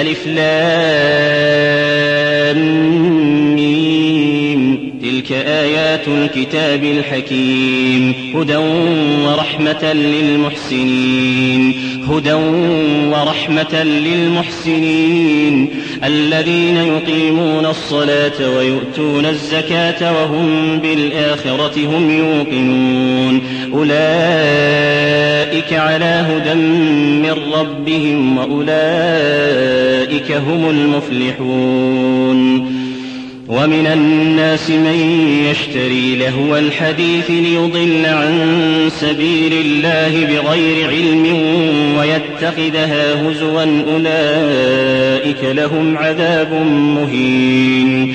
ألف لام ميم تلك آيات الكتاب الحكيم هدى ورحمة للمحسنين هدى ورحمة للمحسنين. الذين يقيمون الصلاة ويؤتون الزكاة وهم بالآخرة هم يوقنون. أولئك على هدى من ربهم وأولئك هم المفلحون. ومن الناس من يشتري لهو الحديث ليضل عن سبيل الله بغير علم ويتخذها هزوا أولئك لهم عذاب مهين.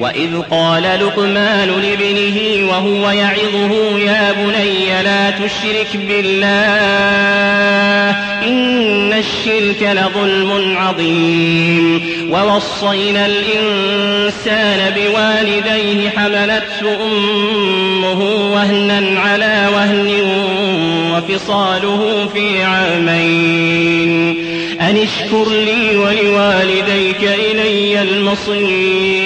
وإذ قال لقمان لابنه وهو يعظه يا بني لا تشرك بالله إن الشرك لظلم عظيم. ووصينا الإنسان بوالديه حملته أمه وهنا على وهن وفصاله في عامين. أن اشكر لي ولوالديك إلي المصير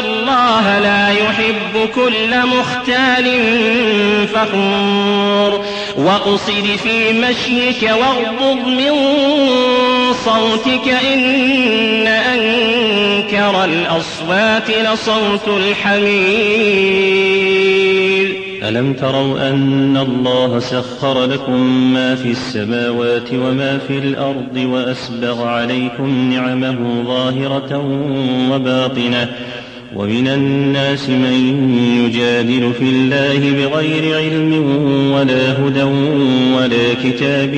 الله لا يحب كل مختال فخور. واقصد في مشيك واغضض من صوتك إن أنكر الأصوات لصوت الحمير ألم تروا أن الله سخر لكم ما في السماوات وما في الأرض وأسبغ عليكم نعمه ظاهرة وباطنة ومن الناس من يجادل في الله بغير علم ولا هدى ولا كتاب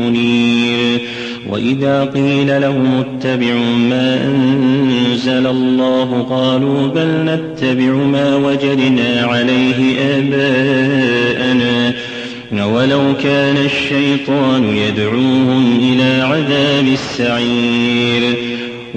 منير. وإذا قيل لهم اتبعوا ما أنزل الله قالوا بل نتبع ما وجدنا عليه آباءنا. ولو كان الشيطان يدعوهم إلى عذاب السعير.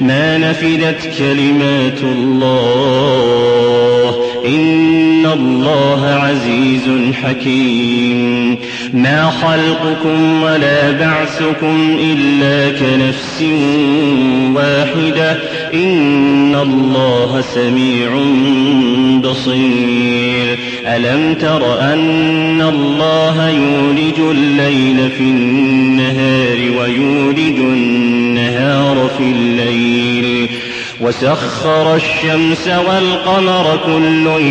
ما نفدت كلمات الله. إن الله عزيز حكيم. ما خلقكم ولا بعثكم إلا كنفس واحدة. إن الله سميع بصير. ألم تر أن الله يولج الليل في النهار ويولج النهار في الليل. وسخر الشمس والقمر كل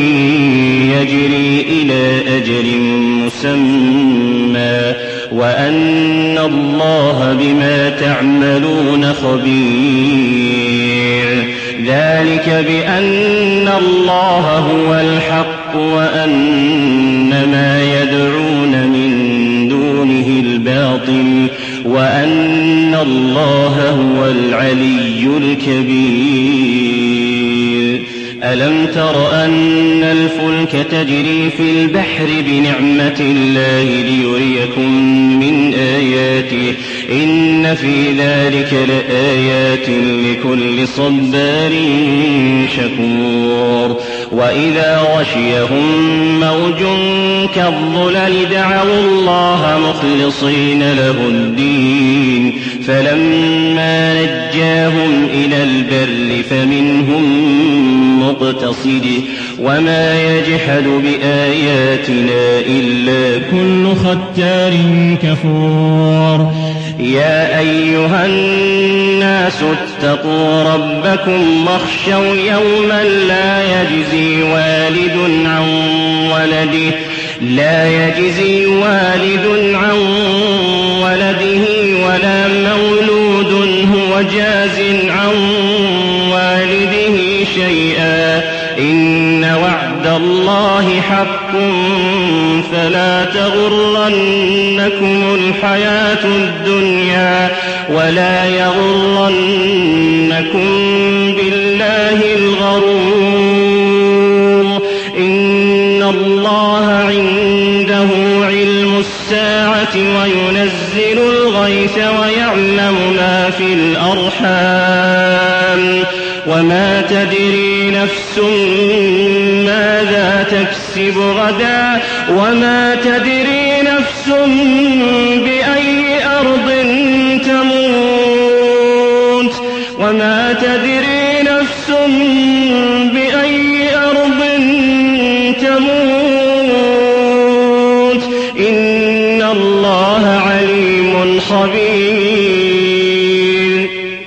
يجري إلى أجل مسمى. وأن الله بما تعملون خبير. ذلك بأن الله هو الحق وأن ما يدعون من دونه الباطل. وأن الله هو العلي الكبير. ألم تر أن الفلك تجري في البحر بنعمة الله ليريكم من آياته؟ إن في ذلك لآيات لكل صبار شكور. وإذا غشيهم موج كالظلل دعوا الله مخلصين له الدين فلما نجاهم إلى البر فمنهم مقتصد وما يجحد بآياتنا إلا كل ختار كفور يا أيها الناس اتقوا ربكم واخشوا يوما لا لا يجزي والد عن ولده ولا مولود هو جاز عن والده شيئا. إن وعد الله حق فلا تغرنكم الحياة الدنيا ولا يغرنكم الساعة وينزل الغيث ويعلم ما في الأرحام وما تدري نفس ماذا تكسب غدا وما تدري نفس بأي أرض تموت وما تدري خبير.